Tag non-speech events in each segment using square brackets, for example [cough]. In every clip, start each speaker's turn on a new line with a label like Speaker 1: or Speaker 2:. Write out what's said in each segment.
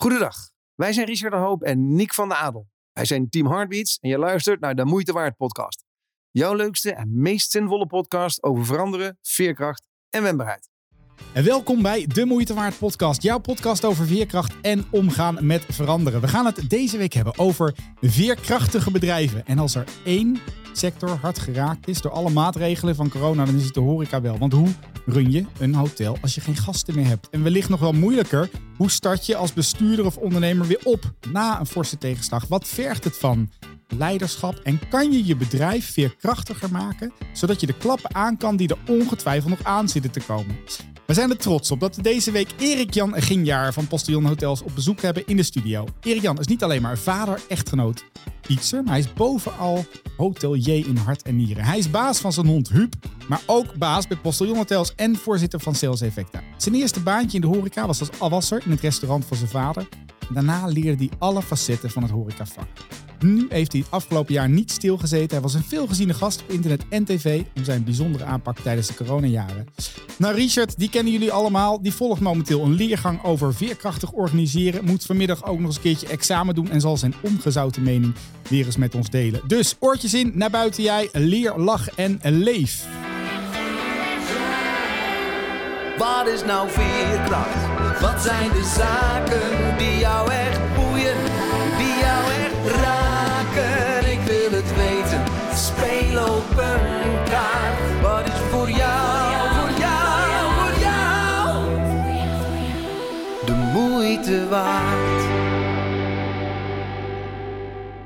Speaker 1: Goedendag, wij zijn Richard de Hoop en Nick van de Adel. Wij zijn Team Heartbeats en je luistert naar de Moeite Waard podcast. Jouw leukste en meest zinvolle podcast over veranderen, veerkracht en wendbaarheid.
Speaker 2: En welkom bij De Moeite Waard podcast, jouw podcast over veerkracht en omgaan met veranderen. We gaan het deze week hebben over veerkrachtige bedrijven. En als er één sector hard geraakt is door alle maatregelen van corona, dan is het de horeca wel. Want hoe run je een hotel als je geen gasten meer hebt? En wellicht nog wel moeilijker, hoe start je als bestuurder of ondernemer weer op na een forse tegenslag? Wat vergt het van leiderschap en kan je je bedrijf veerkrachtiger maken, zodat je de klappen aan kan die er ongetwijfeld nog aan zitten te komen? We zijn er trots op dat we deze week Erik-Jan Ginjaar van Postillon Hotels op bezoek hebben in de studio. Erik-Jan is niet alleen maar vader, echtgenoot, maar hij is bovenal hotelier in hart en nieren. Hij is baas van zijn hond Huub, maar ook baas bij Postillon Hotels en voorzitter van Sales Effecta. Zijn eerste baantje in de horeca was als afwasser in het restaurant van zijn vader. Daarna leerde hij alle facetten van het horecavak. Nu heeft hij het afgelopen jaar niet stilgezeten. Hij was een veelgeziene gast op internet en tv om zijn bijzondere aanpak tijdens de coronajaren. Nou, Richard, die kennen jullie allemaal. Die volgt momenteel een leergang over veerkrachtig organiseren. Moet vanmiddag ook nog eens een keertje examen doen en zal zijn ongezouten mening weer eens met ons delen. Dus oortjes in, naar buiten jij, leer, lach en leef.
Speaker 3: Wat is nou veerkracht? Wat zijn de zaken die jou echt boeien, die jou echt raken? Ik wil het weten, speel op een kaart. Wat is voor jou, voor jou, voor jou de moeite waard?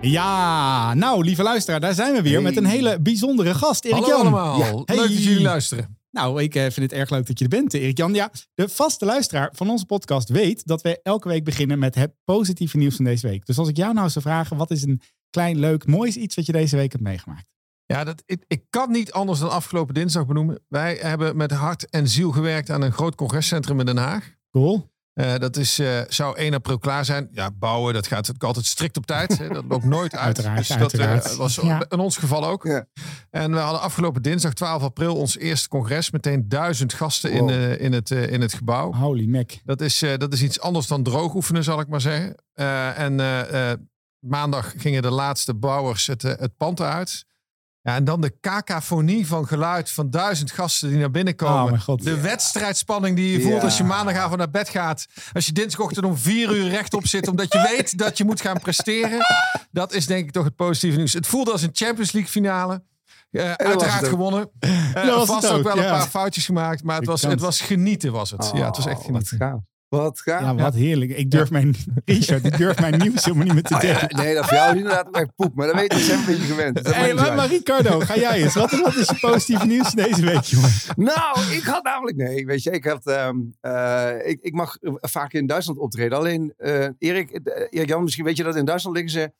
Speaker 2: Ja, nou, lieve luisteraar, daar zijn we weer met een hele bijzondere gast. Erik
Speaker 4: Hallo
Speaker 2: Jan.
Speaker 4: allemaal.
Speaker 2: Ja,
Speaker 4: Leuk dat jullie luisteren.
Speaker 2: Nou, ik eh, vind het erg leuk dat je er bent, Erik Jan. Ja, de vaste luisteraar van onze podcast weet dat we elke week beginnen met het positieve nieuws van deze week. Dus als ik jou nou zou vragen, wat is een klein, leuk, moois iets wat je deze week hebt meegemaakt?
Speaker 4: Ja, dat, ik, ik kan niet anders dan afgelopen dinsdag benoemen. Wij hebben met hart en ziel gewerkt aan een groot congrescentrum in Den Haag.
Speaker 2: Cool.
Speaker 4: Eh, dat is, eh, zou 1 april klaar zijn. Ja, bouwen, dat gaat natuurlijk altijd strikt op tijd. Hè. Dat loopt nooit uit.
Speaker 2: Uiteraard,
Speaker 4: dus dat
Speaker 2: uiteraard.
Speaker 4: eh, was
Speaker 2: Ja.
Speaker 4: in ons geval ook.
Speaker 1: Ja.
Speaker 4: En we hadden afgelopen dinsdag 12 april ons eerste congres. Meteen duizend gasten in,
Speaker 1: Wow.
Speaker 4: eh, in, het, eh, in het gebouw.
Speaker 2: Holy mac.
Speaker 4: Dat is, eh, dat is iets anders dan droog oefenen, zal ik maar zeggen. Eh, en eh, eh, maandag gingen de laatste bouwers het, eh, het pand uit. Ja, en dan de cacophonie van geluid van duizend gasten die naar binnen komen.
Speaker 2: Oh, mijn god.
Speaker 4: De wedstrijdspanning die je voelt
Speaker 1: Ja.
Speaker 4: als je maandagavond naar bed gaat. Als je dinsdagochtend om vier uur rechtop zit omdat je weet dat je moet gaan presteren. Dat is denk ik toch het positieve nieuws. Het voelde als een Champions League finale. Eh, uiteraard gewonnen. Eh,
Speaker 2: was het
Speaker 4: vast ook,
Speaker 2: ook,
Speaker 4: wel een paar foutjes gemaakt. Maar het was, het. was genieten was het. ja, het was echt
Speaker 1: Oh,
Speaker 4: genieten.
Speaker 1: Wat gaaf.
Speaker 2: Ja, wat heerlijk. Ik durf mijn, [laughs] Richard, ik durf mijn nieuws helemaal niet meer te
Speaker 1: ja,
Speaker 2: delen.
Speaker 1: nee, dat voor jou is inderdaad echt poep. Maar dat weet je, dat zijn een beetje gewend. Dat
Speaker 2: Hey, maar, maar. Ricardo, ga jij eens. Wat, wat is je positieve nieuws deze week, jongen?
Speaker 1: Nou, ik had namelijk... Nee, weet je, ik, had, ehm, eh, ik, ik mag vaak in Duitsland optreden. Alleen, eh, Erik, Jan, misschien weet je dat in Duitsland liggen ze,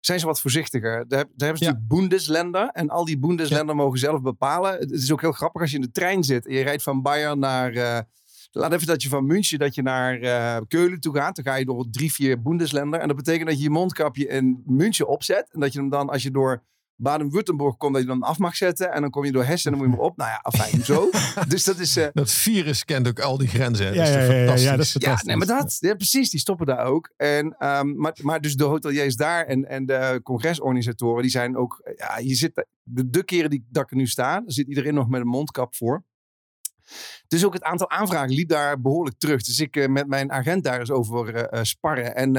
Speaker 1: zijn ze wat voorzichtiger. Daar, daar hebben ze
Speaker 4: Ja.
Speaker 1: natuurlijk Bundesländer. En al die Bundesländer mogen zelf bepalen. Het is ook heel grappig als je in de trein zit. En je rijdt van Bayern naar... eh, laat even dat je van München dat je naar eh, Keulen toe gaat. Dan ga je door drie, vier Bundesländer. En dat betekent dat je je mondkapje in München opzet. En dat je hem dan, als je door Baden-Württemberg komt, dat je dan af mag zetten. En dan kom je door Hessen en dan moet je hem op. Nou ja, afijn, zo. [laughs] dus dat is... eh,
Speaker 4: Dat virus kent ook al die grenzen. hè.
Speaker 2: Ja,
Speaker 4: dat is
Speaker 2: ja,
Speaker 4: toch
Speaker 2: ja, ja,
Speaker 4: fantastisch.
Speaker 2: ja, dat is
Speaker 1: ja,
Speaker 2: fantastisch.
Speaker 1: nee, maar dat, ja, precies, die stoppen daar ook. En, ehm, maar, maar dus de hoteliers daar en, en de congresorganisatoren, die zijn ook, ja, je zit, de, de keren die, dat ik er nu sta, zit iedereen nog met een mondkap voor. Dus ook het aantal aanvragen liep daar behoorlijk terug. Dus ik eh, met mijn agent daar eens over eh, eh, sparren. En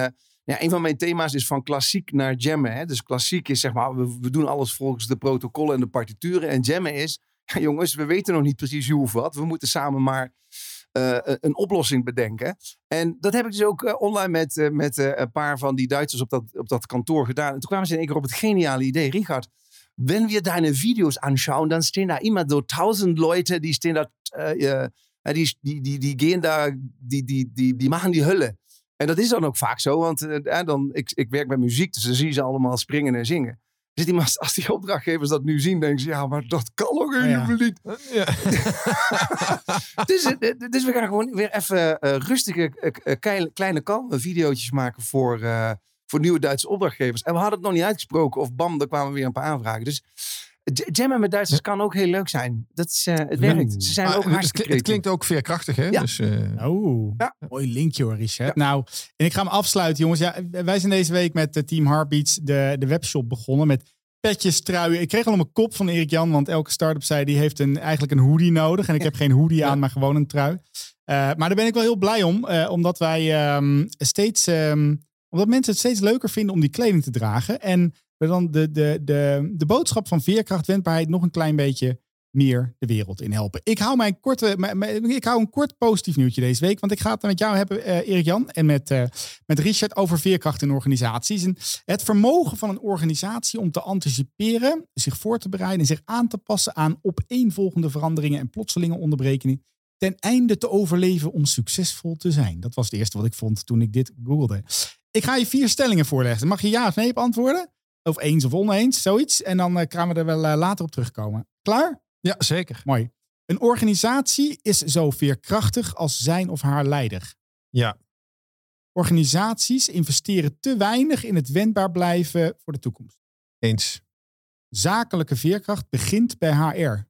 Speaker 1: ja, een van mijn thema's is van klassiek naar jammen. Hè? Dus klassiek is zeg maar, we, doen alles volgens de protocollen en de partituren. En jammen is, jongens, we weten nog niet precies hoe of wat. We moeten samen maar een oplossing bedenken. En dat heb ik dus ook online met, met een paar van die Duitsers op dat, op dat kantoor gedaan. En toen kwamen ze in één keer op het geniale idee. Richard, wenn wir deine Videos anschauen, dann stehen da immer so tausend Leute, die stehen da, äh, die, die, die, die gehen da, die, die, die, die machen die Hölle. En dat is dan ook vaak zo, want eh, eh, dan, ik, ik werk met muziek, dus dan zie je ze allemaal springen en zingen. Dus die, [laughs] als die opdrachtgevers dat nu zien, denken ze, ja, maar dat kan ook helemaal niet.
Speaker 4: Ja. [laughs]
Speaker 1: dus, eh, dus we gaan gewoon weer even eh, rustige, eh, eh, kleine, kleine kalme videootjes maken voor, eh, voor nieuwe Duitse opdrachtgevers. En we hadden het nog niet uitgesproken of bam, er kwamen weer een paar aanvragen. Dus Jammen met Duitsers kan ook heel leuk zijn. Dat is, eh, het
Speaker 2: Ja.
Speaker 1: werkt. Ze zijn
Speaker 4: Maar
Speaker 1: ook
Speaker 4: het,
Speaker 1: hartstikke
Speaker 4: het
Speaker 1: creatief.
Speaker 4: klinkt ook veerkrachtig, hè?
Speaker 1: Ja.
Speaker 4: Dus, eh,
Speaker 2: Oh,
Speaker 1: Ja.
Speaker 2: mooi linkje hoor, Richard. Nou, en ik ga hem afsluiten, jongens. Ja, wij zijn deze week met eh, Team Heartbeats de, de webshop begonnen met petjes, truien. Ik kreeg al mijn kop van Erik Jan, want elke start-up zei die heeft een, eigenlijk een hoodie nodig. En ik heb geen hoodie aan, maar gewoon een trui. Eh, maar daar ben ik wel heel blij om, eh, omdat wij ehm, steeds, ehm, omdat mensen het steeds leuker vinden om die kleding te dragen. En dan de, de, de, de boodschap van veerkracht, wendbaarheid nog een klein beetje meer de wereld in helpen. Ik hou, mijn korte, ik hou een kort positief nieuwtje deze week. Want ik ga het met jou hebben, eh Erik Jan, en met, eh, met Richard over veerkracht in organisaties. En het vermogen van een organisatie om te anticiperen, zich voor te bereiden en zich aan te passen aan opeenvolgende veranderingen en plotselinge onderbrekingen. Ten einde te overleven om succesvol te zijn. Dat was het eerste wat ik vond toen ik dit googelde. Ik ga je vier stellingen voorleggen. Mag je ja of nee op antwoorden? Of eens of oneens, zoiets. En dan eh, gaan we er wel eh, later op terugkomen. Klaar?
Speaker 4: ja, zeker.
Speaker 2: Mooi. Een organisatie is zo veerkrachtig als zijn of haar leider.
Speaker 4: Ja.
Speaker 2: Organisaties investeren te weinig in het wendbaar blijven voor de toekomst.
Speaker 4: Eens.
Speaker 2: Zakelijke veerkracht begint bij HR.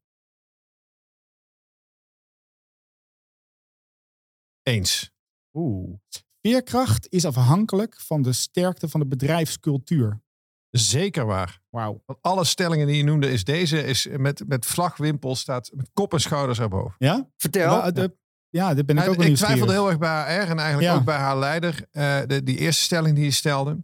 Speaker 4: Eens.
Speaker 2: Oeh. Veerkracht is afhankelijk van de sterkte van de bedrijfscultuur.
Speaker 4: Zeker waar.
Speaker 2: Wauw.
Speaker 4: Alle stellingen die je noemde, is deze is met, met vlagwimpel staat met kop en schouders erboven.
Speaker 2: Ja?
Speaker 1: Vertel.
Speaker 2: Wa- de- ja, dit ben ik
Speaker 4: Ja,
Speaker 2: ook wel
Speaker 4: ik twijfelde heel erg bij HR en eigenlijk
Speaker 2: Ja.
Speaker 4: ook bij haar leider. eh, de, die eerste stelling die je stelde.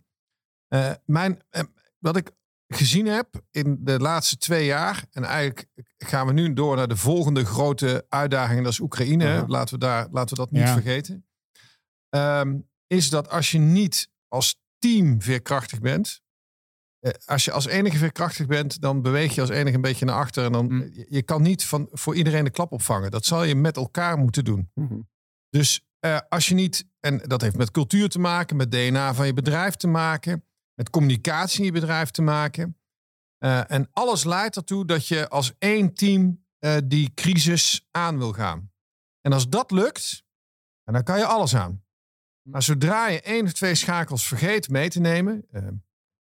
Speaker 4: Eh, mijn, eh, wat ik gezien heb in de laatste twee jaar. En eigenlijk gaan we nu door naar de volgende grote uitdaging. Dat is Oekraïne. Laten, we daar, laten we dat niet
Speaker 2: Ja.
Speaker 4: vergeten. Ehm, is dat als je niet als team veerkrachtig bent. Eh, als je als enige veerkrachtig bent, dan beweeg je als enige een beetje naar achter. En dan,
Speaker 2: Mm.
Speaker 4: je, je kan niet van, voor iedereen de klap opvangen. Dat zal je met elkaar moeten doen.
Speaker 1: Mhm.
Speaker 4: Dus eh, als je niet, en dat heeft met cultuur te maken, met DNA van je bedrijf te maken, met communicatie in je bedrijf te maken. Eh, en alles leidt ertoe dat je als één team eh, die crisis aan wil gaan. En als dat lukt, dan kan je alles aan. Maar zodra je één of twee schakels vergeet mee te nemen, eh,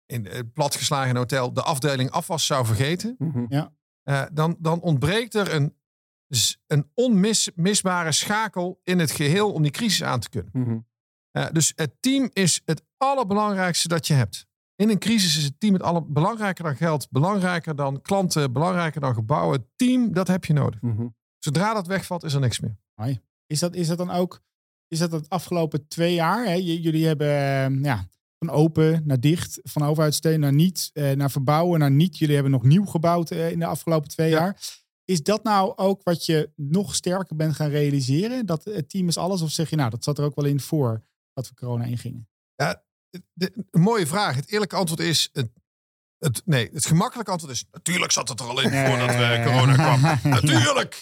Speaker 4: in het platgeslagen hotel de afdeling afwas zou vergeten,
Speaker 1: Mhm.
Speaker 4: eh, dan, dan ontbreekt er een, een onmisbare schakel in het geheel om die crisis aan te kunnen.
Speaker 1: Mhm.
Speaker 4: Eh, dus het team is het allerbelangrijkste dat je hebt. In een crisis is het team het aller, belangrijker dan geld, belangrijker dan klanten, belangrijker dan gebouwen. Het team, dat heb je nodig.
Speaker 1: Mhm.
Speaker 4: Zodra dat wegvalt, is er niks meer.
Speaker 2: Is dat, is dat dan ook, is dat het afgelopen twee jaar? Hè? J- jullie hebben eh, ja, van open naar dicht, van overheidssteun naar niet, eh, naar verbouwen naar niet. Jullie hebben nog nieuw gebouwd eh, in de afgelopen twee
Speaker 4: Ja.
Speaker 2: jaar. Is dat nou ook wat je nog sterker bent gaan realiseren? Dat het team is alles? Of zeg je nou, dat zat er ook wel in voor dat we corona ingingen?
Speaker 4: De, een mooie vraag. Het eerlijke antwoord is... Het, het, nee, het gemakkelijke antwoord is... Natuurlijk zat het er al in voordat we corona kwam. [laughs] Natuurlijk!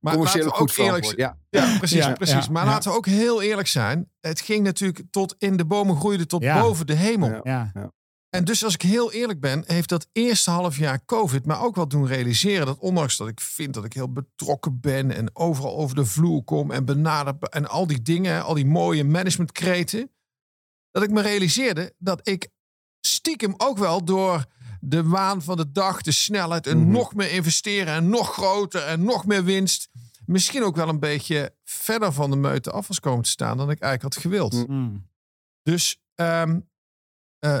Speaker 4: Maar laten we ook eerlijk.
Speaker 1: Ja.
Speaker 4: Ja, precies.
Speaker 2: Ja,
Speaker 4: precies.
Speaker 2: ja,
Speaker 4: maar
Speaker 2: ja.
Speaker 4: laten we ook heel eerlijk zijn. Het ging natuurlijk tot in de bomen groeide tot
Speaker 2: Ja.
Speaker 4: boven de hemel.
Speaker 1: Ja.
Speaker 2: Ja,
Speaker 4: En dus als ik heel eerlijk ben, heeft dat eerste half jaar COVID me ook wel doen realiseren dat ondanks dat ik vind dat ik heel betrokken ben en overal over de vloer kom en benaderd en al die dingen, al die mooie managementkreten, dat ik me realiseerde dat ik stiekem ook wel door de waan van de dag, de snelheid en
Speaker 1: Mhm.
Speaker 4: nog meer investeren en nog groter en nog meer winst, misschien ook wel een beetje verder van de meute af was komen te staan dan ik eigenlijk had gewild.
Speaker 1: Mhm.
Speaker 4: Dus ehm, eh,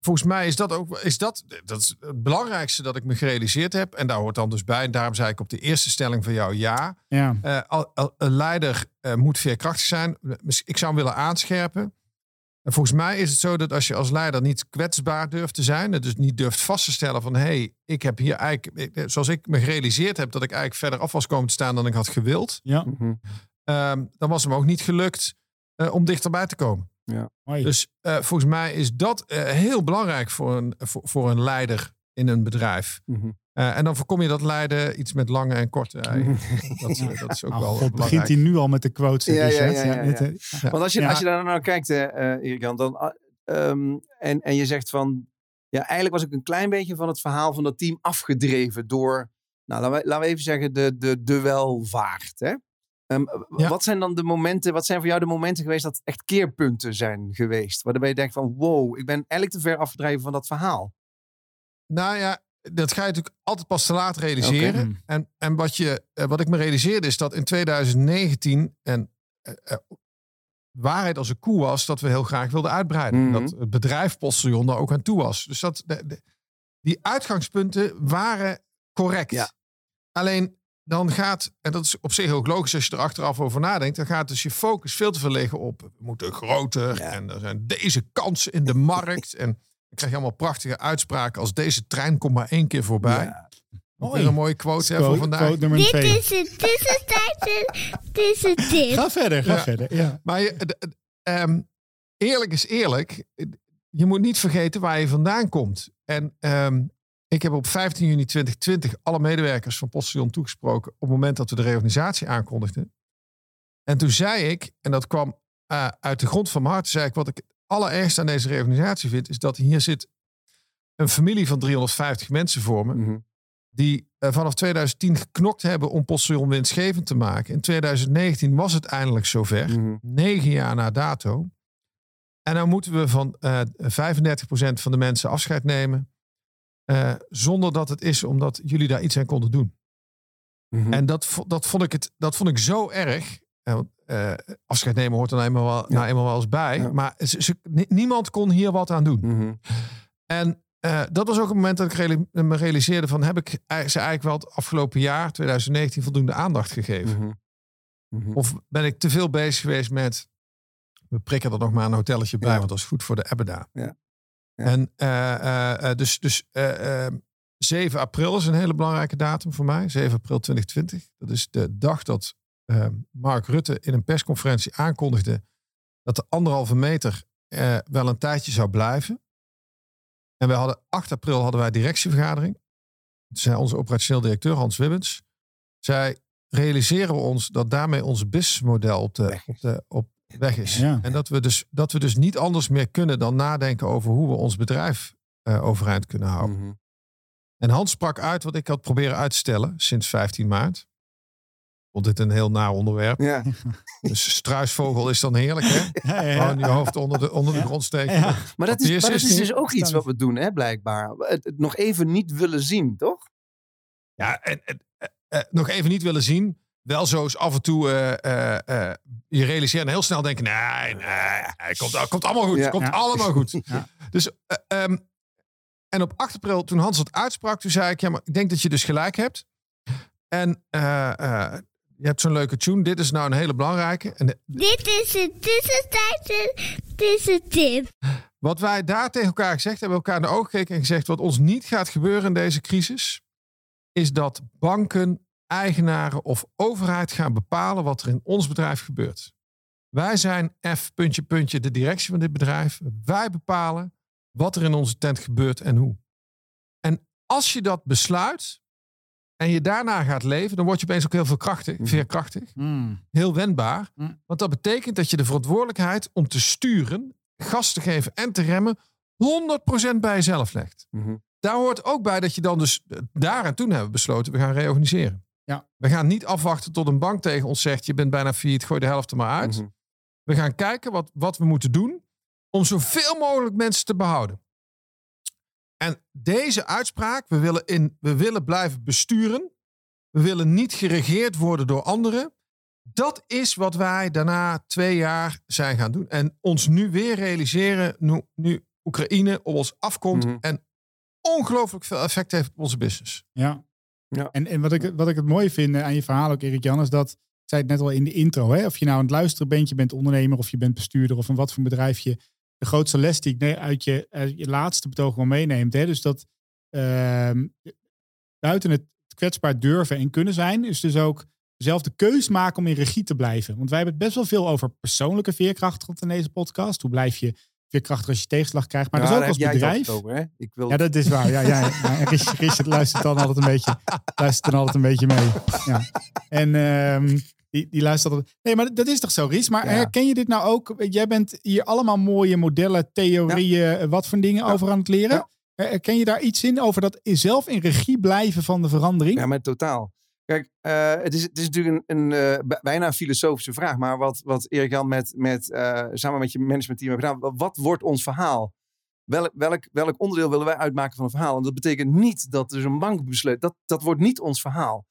Speaker 4: volgens mij is dat ook is dat, dat is het belangrijkste dat ik me gerealiseerd heb. En daar hoort dan dus bij. En daarom zei ik op de eerste stelling van jou ja.
Speaker 2: ja.
Speaker 4: Eh, een leider eh, moet veerkrachtig zijn. Ik zou hem willen aanscherpen. En volgens mij is het zo dat als je als leider niet kwetsbaar durft te zijn, en dus niet durft vast te stellen van hé, hey, ik heb hier eigenlijk, eh, zoals ik me gerealiseerd heb, dat ik eigenlijk verder af was komen te staan dan ik had gewild,
Speaker 2: ja.
Speaker 1: Mhm.
Speaker 4: ehm, dan was het me ook niet gelukt eh, om dichterbij te komen.
Speaker 2: Mooi.
Speaker 4: Dus eh, volgens mij is dat eh, heel belangrijk voor een, voor, voor een leider in een bedrijf.
Speaker 1: Mhm.
Speaker 4: Eh, en dan voorkom je dat leiden iets met lange en korte. [laughs] Dat, is- dat is ook
Speaker 2: Oh,
Speaker 4: wel
Speaker 2: God, begint
Speaker 4: belangrijk.
Speaker 2: hij nu al met de quotes?
Speaker 1: Ja, ja,
Speaker 2: Richard?
Speaker 1: ja, ja,
Speaker 2: dit,
Speaker 1: ja.
Speaker 2: eh,
Speaker 1: Want als je,
Speaker 2: Ja.
Speaker 1: als je daar nou kijkt, eh eh, Erik-Jan, dan, ah, ehm, en, en je zegt van, ja, eigenlijk was ik een klein beetje van het verhaal van dat team afgedreven door, nou, laten we, laten we even zeggen, de, de, de welvaart. Hè? Ehm. Wat zijn dan de momenten, wat zijn voor jou de momenten geweest dat echt keerpunten zijn geweest? Waarbij je denkt van, wow, ik ben eigenlijk te ver afgedreven van dat verhaal.
Speaker 4: Nou ja, dat ga je natuurlijk altijd pas te laat realiseren. En, en wat, je, eh, wat ik me realiseerde is dat in 2019 en eh, eh, waarheid als een koe was dat we heel graag wilden uitbreiden.
Speaker 1: Mhm.
Speaker 4: Dat het bedrijf Postillon daar ook aan toe was. Dus dat, de, de- die uitgangspunten waren correct.
Speaker 1: Ja.
Speaker 4: Alleen dan gaat, en dat is op zich ook logisch als je er achteraf over nadenkt, dan gaat dus je focus veel te veel liggen op we moeten groter
Speaker 1: Ja.
Speaker 4: en er zijn deze kansen in de markt. en krijg je allemaal prachtige uitspraken als deze trein komt maar één keer voorbij.
Speaker 1: Ja.
Speaker 2: Mooi.
Speaker 4: een mooie quote hè, voor
Speaker 2: Quote,
Speaker 4: vandaag.
Speaker 2: quote nummer
Speaker 5: Dit
Speaker 2: twee.
Speaker 5: is het tussentijdse tussentip.
Speaker 2: Ga verder, ga
Speaker 4: Ja.
Speaker 2: verder. Ja.
Speaker 4: Maar je, d- d- ehm, eerlijk is eerlijk. Je moet niet vergeten waar je vandaan komt. En ehm, ik heb op 15 juni 2020 alle medewerkers van Postillon toegesproken op het moment dat we de reorganisatie aankondigden. En toen zei ik, en dat kwam eh, uit de grond van mijn hart, zei ik wat ik het allerergste aan deze reorganisatie vind, is dat hier zit een familie van 350 mensen voor me
Speaker 1: Mhm.
Speaker 4: die eh, vanaf 2010 geknokt hebben om Postillon winstgevend te maken. In 2019 was het eindelijk zover
Speaker 1: Mhm.
Speaker 4: negen jaar na dato. En dan moeten we van eh 35% van de mensen afscheid nemen. eh, zonder dat het is omdat jullie daar iets aan konden doen.
Speaker 1: Mhm.
Speaker 4: En dat, dat, vond ik het, dat vond ik zo erg. Want, eh, afscheid nemen hoort er nou eenmaal wel, nou eenmaal wel eens bij.
Speaker 1: Ja.
Speaker 4: Maar ze, ze- ni- niemand kon hier wat aan doen.
Speaker 1: Mhm.
Speaker 4: En eh, dat was ook het moment dat ik reali- me realiseerde van... heb ik ze eigenlijk wel het afgelopen jaar, 2019, voldoende aandacht gegeven?
Speaker 1: Mhm. Mhm.
Speaker 4: Of ben ik te veel bezig geweest met. We prikken er nog maar een hotelletje bij,
Speaker 1: Ja.
Speaker 4: want dat is goed voor de Ebeda. En eh, dus, dus eh, eh, 7 april is een hele belangrijke datum voor mij. 7 april 2020. Dat is de dag dat eh, Mark Rutte in een persconferentie aankondigde dat de anderhalve meter eh, wel een tijdje zou blijven. En we hadden 8 april hadden wij directievergadering. Toen zei onze operationeel directeur Hans Wibbens. Zij realiseren we ons dat daarmee ons businessmodel op, de,
Speaker 1: Weg is.
Speaker 4: op, de, op weg is.
Speaker 2: Ja.
Speaker 4: En dat we, dus, dat we dus niet anders meer kunnen dan nadenken over hoe we ons bedrijf eh, overeind kunnen houden.
Speaker 1: Mhm.
Speaker 4: En Hans sprak uit wat ik had proberen uit te stellen sinds 15 maart. Vond dit een heel naar onderwerp.
Speaker 1: Ja. [laughs]
Speaker 4: Dus struisvogel is dan heerlijk, hè?
Speaker 2: Ja, ja,
Speaker 4: Gewoon
Speaker 2: ja.
Speaker 4: je hoofd onder de, onder de
Speaker 2: Ja.
Speaker 4: grond steken.
Speaker 2: Ja.
Speaker 1: Maar dat is, maar dat is dus ook iets wat we doen, hè, blijkbaar. Het, het nog even niet willen zien, toch?
Speaker 4: Ja, en, en, eh, eh, nog even niet willen zien. Wel zo is af en toe eh, eh, eh, je realiseert en heel snel denken: nee, nee, het komt, het komt allemaal goed. Komt
Speaker 2: Ja.
Speaker 4: allemaal goed. [laughs]
Speaker 2: Ja.
Speaker 4: Dus, eh, ehm, en op 8 april, toen Hans het uitsprak, toen zei ik: ja, maar ik denk dat je dus gelijk hebt. En eh, eh, je hebt zo'n leuke tune. Dit is nou een hele belangrijke. En de-
Speaker 5: Dit is het tussentijdse tussentip.
Speaker 4: Wat wij daar tegen elkaar gezegd hebben, elkaar in de ogen gekeken en gezegd: wat ons niet gaat gebeuren in deze crisis, is dat banken, eigenaren of overheid gaan bepalen wat er in ons bedrijf gebeurt. Wij zijn F, puntje, puntje, de directie van dit bedrijf. Wij bepalen wat er in onze tent gebeurt en hoe. En als je dat besluit en je daarna gaat leven, dan word je opeens ook heel veel krachtig,
Speaker 1: Mhm.
Speaker 4: veerkrachtig
Speaker 2: Mm.
Speaker 4: heel wendbaar.
Speaker 2: Mm.
Speaker 4: Want dat betekent dat je de verantwoordelijkheid om te sturen, gas te geven en te remmen 100% bij jezelf legt.
Speaker 1: Mhm.
Speaker 4: Daar hoort ook bij dat je dan dus eh, daar en toen hebben we besloten, we gaan reorganiseren.
Speaker 2: Ja.
Speaker 4: We gaan niet afwachten tot een bank tegen ons zegt, je bent bijna failliet, gooi de helft er maar uit.
Speaker 1: Mhm.
Speaker 4: We gaan kijken wat, wat we moeten doen om zoveel mogelijk mensen te behouden. En deze uitspraak, we willen, in, we willen blijven besturen. We willen niet geregeerd worden door anderen. Dat is wat wij daarna twee jaar zijn gaan doen. En ons nu weer realiseren, nu, nu Oekraïne op ons afkomt.
Speaker 1: Mhm.
Speaker 4: En ongelooflijk veel effect heeft op onze business.
Speaker 2: Ja.
Speaker 1: Ja.
Speaker 2: En, en wat, ik, wat ik het mooie vind eh, aan je verhaal ook, Erik Jan, is dat, ik zei het net al in de intro, hè, of je nou aan het luisteren bent, je bent ondernemer of je bent bestuurder of een wat voor bedrijf je, de grootste les die ik uit, je, uit je laatste betoog wel meeneemt. Hè, dus dat ehm, buiten het kwetsbaar durven en kunnen zijn, is dus ook zelf de keus maken om in regie te blijven. Want wij hebben het best wel veel over persoonlijke veerkracht gehad in deze podcast. Hoe blijf je veerkrachtig als je tegenslag krijgt, maar
Speaker 1: Ja,
Speaker 2: dus ook als bedrijf.
Speaker 1: altijd over, hè? Ik wil...
Speaker 2: Ja, dat is waar. Ja, ja, ja. [laughs] Richard, Richard luistert dan altijd een beetje, luistert dan altijd een beetje mee. Ja. En ehm, die, die luistert altijd. Nee, maar dat is toch zo, Ries? Maar
Speaker 1: Ja.
Speaker 2: herken je dit nou ook? Jij bent hier allemaal mooie modellen, theorieën, wat voor dingen over aan het leren.
Speaker 1: Ja.
Speaker 2: Herken je daar iets in over dat zelf in regie blijven van de verandering?
Speaker 1: Ja, maar totaal. Kijk, eh, het, is, het is natuurlijk een, een eh, bijna een filosofische vraag. Maar wat, wat Erik Jan met, met, eh, samen met je managementteam heeft gedaan. Wat, wat wordt ons verhaal? welk, welk, welk onderdeel willen wij uitmaken van een verhaal? En dat betekent niet dat dus een bank besluit. Dat, dat wordt niet ons verhaal.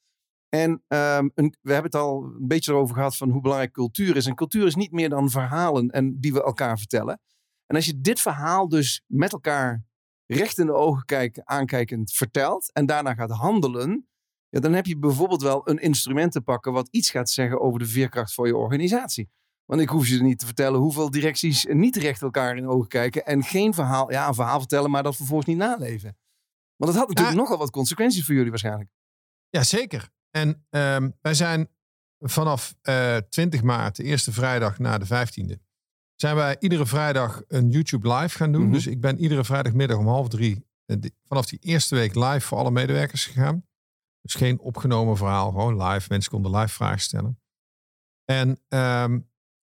Speaker 1: En ehm, een, we hebben het al een beetje erover gehad van hoe belangrijk cultuur is. En cultuur is niet meer dan verhalen en die we elkaar vertellen. En als je dit verhaal dus met elkaar recht in de ogen kijken, aankijkend vertelt en daarna gaat handelen, ja, dan heb je bijvoorbeeld wel een instrument te pakken wat iets gaat zeggen over de veerkracht van je organisatie. Want ik hoef je niet te vertellen hoeveel directies niet recht elkaar in de ogen kijken en geen verhaal, ja, een verhaal vertellen, maar dat vervolgens niet naleven. Want dat had natuurlijk
Speaker 4: Ja.
Speaker 1: nogal wat consequenties voor jullie waarschijnlijk.
Speaker 4: Ja, zeker. En ehm, wij zijn vanaf eh 20 maart, de eerste vrijdag na de 15e, zijn wij iedere vrijdag een YouTube live gaan doen.
Speaker 1: Mhm.
Speaker 4: Dus ik ben iedere vrijdagmiddag om half drie eh, die- vanaf die eerste week live voor alle medewerkers gegaan. Dus geen opgenomen verhaal, gewoon live. Mensen konden live vragen stellen. En ehm,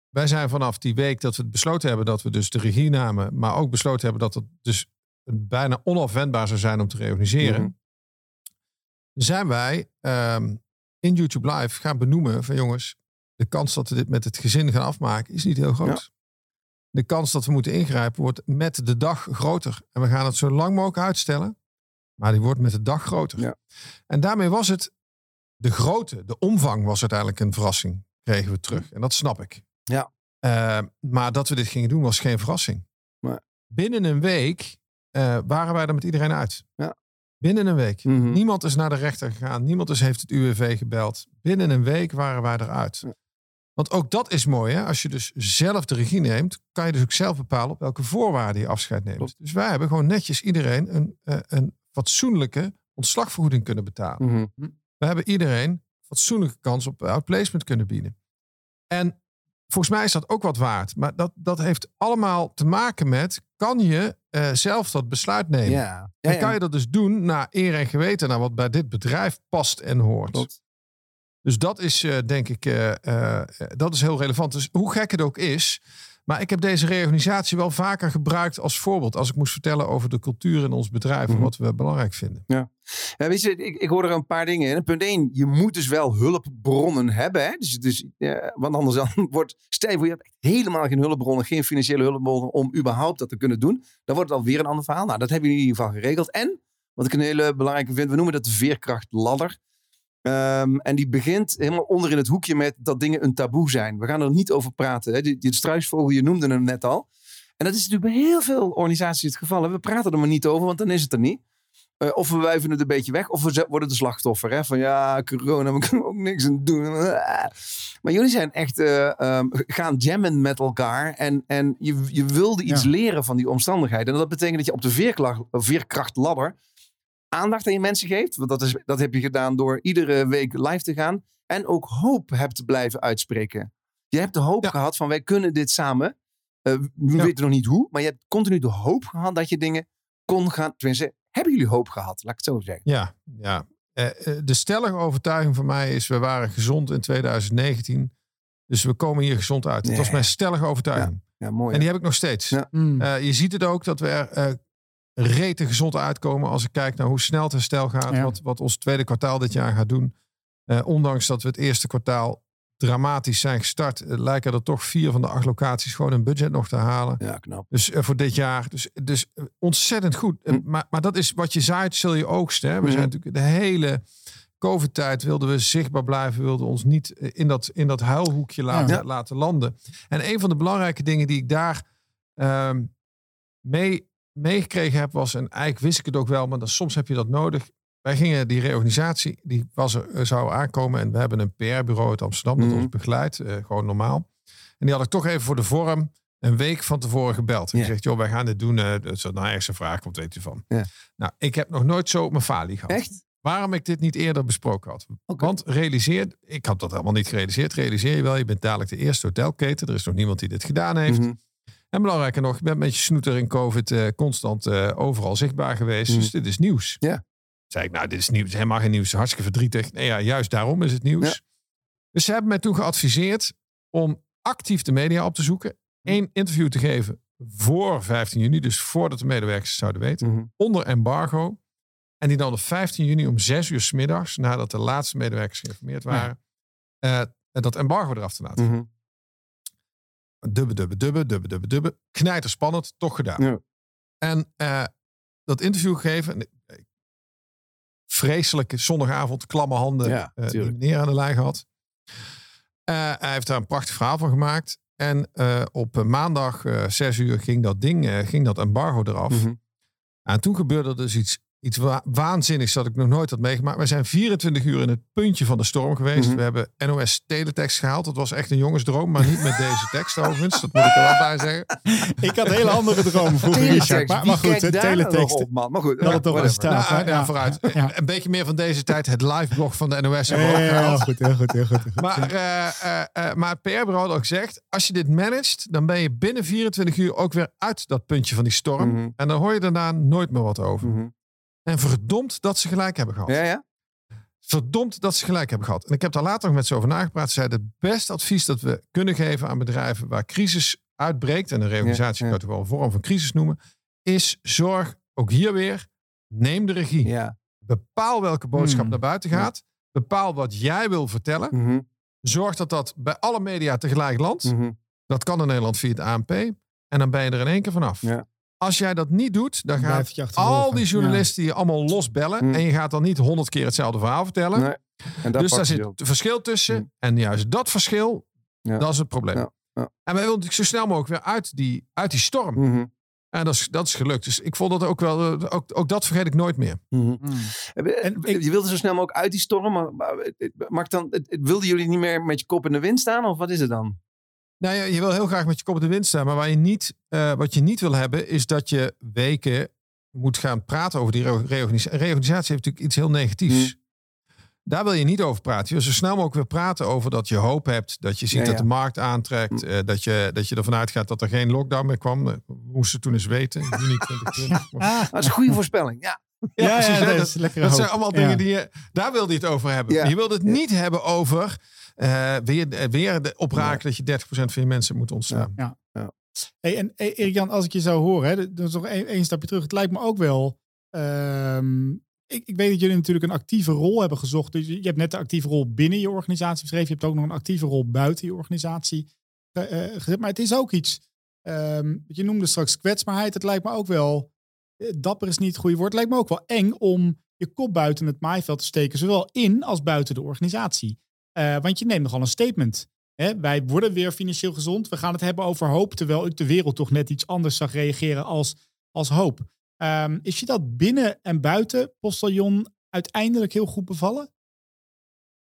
Speaker 4: wij zijn vanaf die week dat we het besloten hebben dat we dus de regie namen, maar ook besloten hebben dat het dus bijna onafwendbaar zou zijn om te reorganiseren
Speaker 1: Mhm.
Speaker 4: Zijn wij ehm, in YouTube Live gaan benoemen van jongens, de kans dat we dit met het gezin gaan afmaken is niet heel groot. De kans dat we moeten ingrijpen wordt met de dag groter. En we gaan het zo lang mogelijk uitstellen, maar die wordt met de dag groter.
Speaker 1: Ja.
Speaker 4: En daarmee was het, de grootte, de omvang was uiteindelijk een verrassing, kregen we terug. En dat snap ik.
Speaker 1: Ja.
Speaker 4: Eh, maar dat we dit gingen doen was geen verrassing.
Speaker 1: Nee.
Speaker 4: Binnen een week eh, waren wij er met iedereen uit.
Speaker 1: Ja.
Speaker 4: Binnen een week.
Speaker 1: Mhm.
Speaker 4: Niemand is naar de rechter gegaan. Niemand is, heeft het UWV gebeld. Binnen een week waren wij eruit. Want ook dat is mooi. Hè? Als je dus zelf de regie neemt, kan je dus ook zelf bepalen op welke voorwaarden je afscheid neemt.
Speaker 1: Klopt.
Speaker 4: Dus wij hebben gewoon netjes iedereen een, eh, een fatsoenlijke ontslagvergoeding kunnen betalen.
Speaker 1: Mhm.
Speaker 4: We hebben iedereen fatsoenlijke kans op outplacement kunnen bieden. En volgens mij is dat ook wat waard. Maar dat, dat heeft allemaal te maken met, kan je eh, zelf dat besluit nemen?
Speaker 1: Ja. Ja,
Speaker 4: En kan je dat dus doen naar eer en geweten, naar wat bij dit bedrijf past en hoort.
Speaker 1: Klopt.
Speaker 4: Dus dat is eh, denk ik, eh, dat is heel relevant. Dus hoe gek het ook is. Maar ik heb deze reorganisatie wel vaker gebruikt als voorbeeld. Als ik moest vertellen over de cultuur in ons bedrijf en
Speaker 1: Mhm.
Speaker 4: wat we belangrijk vinden.
Speaker 1: Ja, weet je, ik, ik hoor er een paar dingen in. Punt 1, je moet dus wel hulpbronnen hebben. Hè? Dus, dus, eh, want anders dan [laughs] wordt, stel je voor, je hebt helemaal geen hulpbronnen, geen financiële hulpbronnen om überhaupt dat te kunnen doen. Dan wordt het alweer een ander verhaal. Nou, dat hebben jullie in ieder geval geregeld. En, wat ik een hele belangrijke vind, we noemen dat de veerkrachtladder. Ehm, en die begint helemaal onder in het hoekje met dat dingen een taboe zijn. We gaan er niet over praten. Hè? Die, die struisvogel, je noemde hem net al. En dat is natuurlijk bij heel veel organisaties het geval. hè. We praten er maar niet over, want dan is het er niet. Eh, of we wuiven het een beetje weg, of we worden de slachtoffer. Hè? Van ja, corona, we kunnen ook niks aan doen. [laughs] Maar jullie zijn echt eh, ehm, gaan jammen met elkaar. En, en je, je wilde iets
Speaker 2: Ja.
Speaker 1: leren van die omstandigheden. En dat betekent dat je op de veerkrachtladder aandacht aan je mensen geeft. Want dat, is, dat heb je gedaan door iedere week live te gaan. En ook hoop hebt te blijven uitspreken. Je hebt de hoop
Speaker 4: Ja.
Speaker 1: gehad van wij kunnen dit samen. Eh, we
Speaker 4: Ja.
Speaker 1: weten nog niet hoe, maar je hebt continu de hoop gehad dat je dingen kon gaan. Tenminste, hebben jullie hoop gehad? Laat ik het zo zeggen.
Speaker 4: Ja, ja. Eh, eh, de stellige overtuiging van mij is, we waren gezond in 2019. Dus we komen hier gezond uit. Dat was mijn stellige overtuiging.
Speaker 1: Ja, mooi.
Speaker 4: En die heb ik nog steeds.
Speaker 1: Ja.
Speaker 2: Mm.
Speaker 4: Eh, je ziet het ook dat we er eh rete gezond uitkomen als ik kijk naar hoe snel het herstel gaat.
Speaker 2: Ja.
Speaker 4: Wat, wat ons tweede kwartaal dit jaar gaat doen. Eh, ondanks dat we het eerste kwartaal dramatisch zijn gestart, eh, lijken er toch vier van de acht locaties gewoon een budget nog te halen.
Speaker 1: Ja, knap.
Speaker 4: Dus eh, voor dit jaar. Dus, dus ontzettend goed.
Speaker 1: Hm.
Speaker 4: maar, maar dat is wat je zaait, zul je oogsten. Hè? We
Speaker 1: Mhm.
Speaker 4: zijn natuurlijk de hele COVID-tijd wilden we zichtbaar blijven, wilden ons niet in dat, in dat huilhoekje laten,
Speaker 1: Ja.
Speaker 4: laten landen. En een van de belangrijke dingen die ik daar ehm, mee meegekregen heb was, en eigenlijk wist ik het ook wel, maar dan, soms heb je dat nodig. Wij gingen die reorganisatie, die was er, eh, zou aankomen. En we hebben een PR-bureau uit Amsterdam dat
Speaker 1: Mhm.
Speaker 4: ons begeleidt, eh, gewoon normaal. En die had ik toch even voor de vorm een week van tevoren gebeld. En gezegd, joh, wij gaan dit doen. als er nou ergens een vraag komt, weet u van. Nou, ik heb nog nooit zo op mijn falie gehad.
Speaker 1: Echt?
Speaker 4: Waarom ik dit niet eerder besproken had. Want realiseer, ik had dat helemaal niet gerealiseerd. Realiseer je wel, je bent dadelijk de eerste hotelketen. Er is nog niemand die dit gedaan heeft.
Speaker 1: Mhm.
Speaker 4: En belangrijker nog, je bent met je snoeter in COVID eh, constant eh, overal zichtbaar geweest.
Speaker 1: Mhm.
Speaker 4: Dus dit is nieuws.
Speaker 1: Ja.
Speaker 4: Zei ik, nou, dit is nieuws. Helemaal geen nieuws. Hartstikke verdrietig. Nee, ja, juist daarom is het nieuws.
Speaker 1: Ja.
Speaker 4: Dus ze hebben mij toen geadviseerd om actief de media op te zoeken. Eén interview te geven voor 15 juni. Dus voordat de medewerkers het zouden weten.
Speaker 1: Mhm.
Speaker 4: Onder embargo. En die dan op 15 juni om 6 uur 's middags, nadat de laatste medewerkers geïnformeerd waren, eh, dat embargo eraf te laten.
Speaker 1: Mhm.
Speaker 4: Dubbe, dubbe, dubbe, dubbe, dubbe, dubbe. Knijter spannend, toch gedaan.
Speaker 1: Ja.
Speaker 4: En eh, dat interview gegeven. Vreselijke zondagavond, klamme handen.
Speaker 1: Ja,
Speaker 4: eh, die meneer aan de lijn gehad. Eh, hij heeft daar een prachtig verhaal van gemaakt. En op maandag eh, zes uur ging dat ding, ging dat embargo eraf.
Speaker 1: Mhm.
Speaker 4: En toen gebeurde er dus iets, iets wa- waanzinnigs dat ik nog nooit had meegemaakt. We zijn 24 uur in het puntje van de storm geweest.
Speaker 1: Mhm.
Speaker 4: We hebben NOS teletext gehaald. Dat was echt een jongensdroom, maar niet met deze tekst overigens. Dat moet ik er wel bij zeggen. [laughs]
Speaker 2: Ik had hele andere dromen vroeger, Richard. Maar, maar goed, de teletext.
Speaker 1: op, man. Maar goed,
Speaker 2: Dat het toch staat.
Speaker 4: Nou,
Speaker 2: hè?
Speaker 4: ja, vooruit.
Speaker 2: Ja.
Speaker 4: Een beetje meer van deze tijd. Het liveblog van de NOS hebben we ook
Speaker 2: Ja, heel goed, heel goed, heel goed. heel goed.
Speaker 4: Maar, eh, eh, eh, maar het PR-bureau had ook gezegd... als je dit managt, dan ben je binnen 24 uur ook weer uit dat puntje van die storm.
Speaker 1: Mhm.
Speaker 4: En dan hoor je daarna nooit meer wat over.
Speaker 1: Mhm.
Speaker 4: En verdomd dat ze gelijk hebben gehad.
Speaker 1: Ja, ja.
Speaker 4: Verdomd dat ze gelijk hebben gehad. En ik heb daar later nog met ze over nagepraat. Ze zeiden het beste advies dat we kunnen geven aan bedrijven waar crisis uitbreekt. En een reorganisatie
Speaker 1: Ja, ja.
Speaker 4: kan het wel een vorm van crisis noemen. Is zorg, ook hier weer, neem de regie.
Speaker 1: ja.
Speaker 4: Bepaal welke boodschap
Speaker 2: Hmm.
Speaker 4: naar buiten gaat. Bepaal wat jij wil vertellen.
Speaker 1: Mhm.
Speaker 4: Zorg dat dat bij alle media tegelijk landt.
Speaker 1: Mhm.
Speaker 4: Dat kan in Nederland via het ANP. En dan ben je er in één keer vanaf.
Speaker 1: Ja.
Speaker 4: Als jij dat niet doet, dan
Speaker 2: Dan
Speaker 4: gaan
Speaker 2: het achtervolgen.
Speaker 4: al die journalisten je allemaal losbellen.
Speaker 1: Hmm.
Speaker 4: En je gaat dan niet honderd keer hetzelfde verhaal vertellen.
Speaker 1: Nee. En
Speaker 4: dus daar zit een verschil tussen.
Speaker 1: Hmm.
Speaker 4: En juist dat verschil,
Speaker 1: Ja.
Speaker 4: dat is het probleem.
Speaker 1: Ja, ja.
Speaker 4: En wij willen natuurlijk zo snel mogelijk weer uit die, uit die storm.
Speaker 1: Mhm.
Speaker 4: En dat is, dat is gelukt. Dus ik vond dat ook wel, eh, ook, ook dat vergeet ik nooit meer.
Speaker 1: Mhm.
Speaker 2: Mm.
Speaker 1: En
Speaker 2: ik-
Speaker 1: je wilde zo snel mogelijk uit die storm, maar, maar, maar dan, het- het- wilden jullie niet meer met je kop in de wind staan? Of wat is het dan?
Speaker 4: Nou ja, je wil heel graag met je kop in de wind staan. Maar waar je niet, eh, wat je niet wil hebben, is dat je weken moet gaan praten over die reo- reorganisatie. Reorganisatie heeft natuurlijk iets heel negatiefs. Daar wil je niet over praten. Je wil zo snel mogelijk weer praten over dat je hoop hebt. Dat je ziet
Speaker 1: Ja,
Speaker 4: dat de markt aantrekt. eh, dat, je, dat je ervan uitgaat dat er geen lockdown meer kwam. Eh, We moesten toen eens weten. Juni 2020. Maar- [laughs]
Speaker 2: Ah,
Speaker 1: Dat is een goede voorspelling. Ja.
Speaker 2: ja, ja,
Speaker 4: precies,
Speaker 2: dat
Speaker 4: dat-
Speaker 2: is lekker
Speaker 4: Dat zijn allemaal
Speaker 2: Ja.
Speaker 4: dingen die je... Daar wilde je het over hebben.
Speaker 1: Ja.
Speaker 4: Je wilde het niet hebben over... eh, weer, eh, weer de opraken dat je 30% van je mensen moet ontstaan.
Speaker 2: Hey, en hey, Erik-Jan, als ik je zou horen, hè, dat is nog één stapje terug. Het lijkt me ook wel. ehm, ik, ik weet dat jullie natuurlijk een actieve rol hebben gezocht. Dus je, hebt net de actieve rol binnen je organisatie beschreven. Je hebt ook nog een actieve rol buiten je organisatie eh, gezet. Maar het is ook iets. ehm, je noemde straks kwetsbaarheid. Het lijkt me ook wel. Dapper is niet het goede woord. Het lijkt me ook wel eng om je kop buiten het maaiveld te steken. Zowel in als buiten de organisatie. Eh, want je neemt nogal een statement. Hè, wij worden weer financieel gezond. We gaan het hebben over hoop. Terwijl ik de wereld toch net iets anders zag reageren als, als hoop. Ehm, is je dat binnen en buiten Postillon uiteindelijk heel goed bevallen?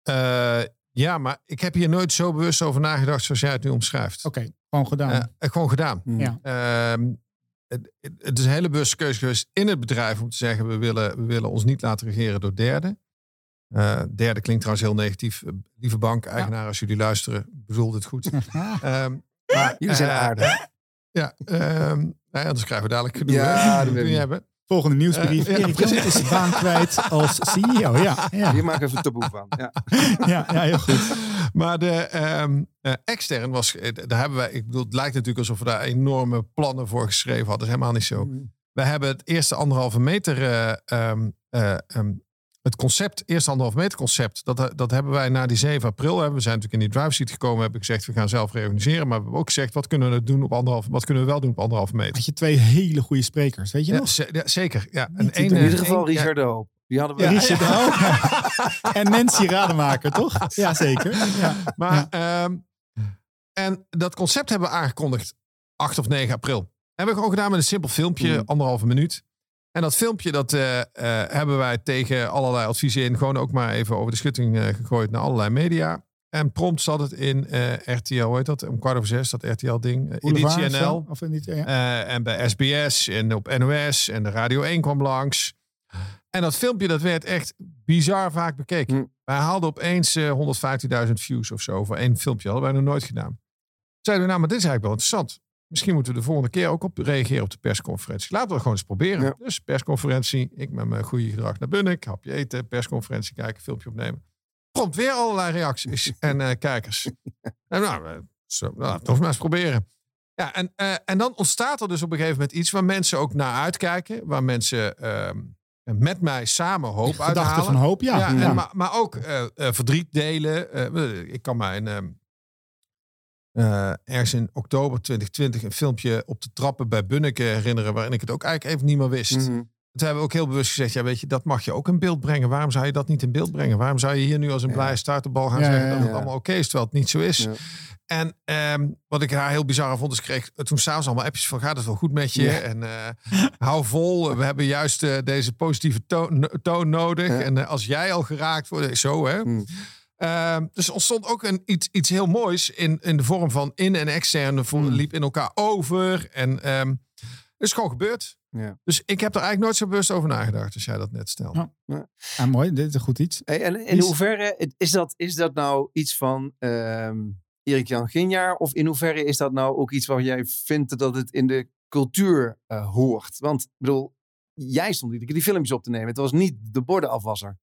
Speaker 4: Eh, ja, maar ik heb hier nooit zo bewust over nagedacht zoals jij het nu omschrijft.
Speaker 2: Oké, gewoon gedaan.
Speaker 4: Eh, gewoon gedaan.
Speaker 2: Ja.
Speaker 4: Ehm, het is een hele bewuste keuze geweest in het bedrijf om te zeggen: we willen, we willen ons niet laten regeren door derden. Eh, derde klinkt trouwens heel negatief. Eh, Lieve bank-eigenaar, als jullie luisteren, bedoel dit goed. [laughs] Ehm, maar,
Speaker 1: Jullie zijn
Speaker 4: eh,
Speaker 1: aardig.
Speaker 4: Ja, ehm, nou ja, anders krijgen we dadelijk gedoe.
Speaker 1: Ja, dat
Speaker 4: Kun
Speaker 1: weet
Speaker 4: je
Speaker 1: ik.
Speaker 4: hebben.
Speaker 2: Volgende nieuwsbrief.
Speaker 4: Ja,
Speaker 2: Erik Jan
Speaker 4: precies.
Speaker 2: is zijn baan kwijt als CEO. Ja, ja,
Speaker 1: Hier maak ik even een taboe van. Ja.
Speaker 2: ja, ja heel goed.
Speaker 4: Maar de ehm, eh, extern was, daar hebben wij, ik bedoel, het lijkt natuurlijk alsof we daar enorme plannen voor geschreven hadden. Dat is helemaal niet zo. We hebben het eerste anderhalve meter, het concept, eerste anderhalve meter concept, dat, dat hebben wij na die 7 april. Hè, we zijn natuurlijk in die drive seat gekomen, hebben gezegd we gaan zelf reorganiseren. Maar we hebben ook gezegd wat kunnen we doen op anderhalve, wat kunnen we wel doen op anderhalve meter.
Speaker 2: Had je twee hele goede sprekers, weet je
Speaker 4: Ja,
Speaker 2: nog?
Speaker 4: ja, zeker. Ja. En.
Speaker 1: In
Speaker 4: eh,
Speaker 1: ieder geval
Speaker 4: ja,
Speaker 1: Richard de Hoop. Die hadden we.
Speaker 2: Ja, Richard ook. [laughs] En Nancy Rademaker, toch? Ja, zeker. Ja.
Speaker 4: Maar, ehm, en dat concept hebben we aangekondigd 8 of 9 april. Hebben we gewoon gedaan met een simpel filmpje,
Speaker 1: Mm.
Speaker 4: anderhalve minuut. En dat filmpje, dat eh, eh, hebben wij tegen allerlei adviezen in gewoon ook maar even over de schutting eh, gegooid naar allerlei media. En prompt zat het in RTL, hoe heet dat? Om kwart over zes, dat RTL-ding. Editie
Speaker 2: zo?
Speaker 4: NL.
Speaker 2: Of niet, ja.
Speaker 4: En bij SBS en op NOS en de Radio 1 kwam langs. En dat filmpje dat werd echt bizar vaak bekeken.
Speaker 1: Hm.
Speaker 4: Wij haalden opeens eh 115.000 views of zo voor één filmpje. Hadden wij nog nooit gedaan. Zeiden we, nou, maar dit is eigenlijk wel interessant. Misschien moeten we de volgende keer ook op reageren op de persconferentie. Laten we het gewoon eens proberen.
Speaker 1: Ja.
Speaker 4: Dus persconferentie, ik met mijn goede gedrag naar binnen. Ik hapje eten, persconferentie kijken, filmpje opnemen. Komt weer allerlei reacties [laughs] en eh, kijkers. En nou, eh, zo, nou, toch maar eens proberen. Ja, en, eh, en dan ontstaat er dus op een gegeven moment iets waar mensen ook naar uitkijken. Waar mensen ehm, met mij samen hoop uithalen.
Speaker 2: van hoop, ja.
Speaker 4: Ja, en
Speaker 2: Ja.
Speaker 4: maar, maar ook verdriet delen. Ik kan mijn, ehm, eh, ergens in oktober 2020 een filmpje op de trappen bij Bunneke herinneren. Waarin ik het ook eigenlijk even niet meer wist.
Speaker 1: Mhm.
Speaker 4: Toen hebben we ook heel bewust gezegd, ja weet je, dat mag je ook in beeld brengen. Waarom zou je dat niet in beeld brengen? Waarom zou je hier nu als een
Speaker 1: Ja.
Speaker 4: blije starterbal gaan
Speaker 2: Ja,
Speaker 4: zeggen
Speaker 2: ja,
Speaker 4: dat het
Speaker 1: ja.
Speaker 4: allemaal oké is, terwijl het niet zo is?
Speaker 1: Ja.
Speaker 4: En ehm, wat ik haar heel bizar vond, is kreeg toen s'avonds allemaal appjes van gaat het wel goed met je?
Speaker 1: Ja.
Speaker 4: En eh, hou vol, we hebben juist eh, deze positieve toon, toon nodig.
Speaker 1: Ja.
Speaker 4: En als jij al geraakt wordt, zo hè.
Speaker 1: Hmm.
Speaker 4: Ehm, dus er ontstond ook een, iets, iets heel moois in, in de vorm van in- en externe. Voor,
Speaker 1: Hmm.
Speaker 4: liep in elkaar over. En ehm het is gewoon gebeurd.
Speaker 1: Ja.
Speaker 4: Dus ik heb er eigenlijk nooit zo bewust over nagedacht als jij dat net stelt.
Speaker 2: Ja. Ah, mooi, dit is een goed iets.
Speaker 1: Hey, en in
Speaker 2: Is-
Speaker 1: hoeverre is dat, is dat nou iets van ehm Erik Jan Ginjaar? Of in hoeverre is dat nou ook iets waar jij vindt dat het in de cultuur eh, hoort? Want ik bedoel, jij stond keer die filmpjes op te nemen. Het was niet de bordenafwasser.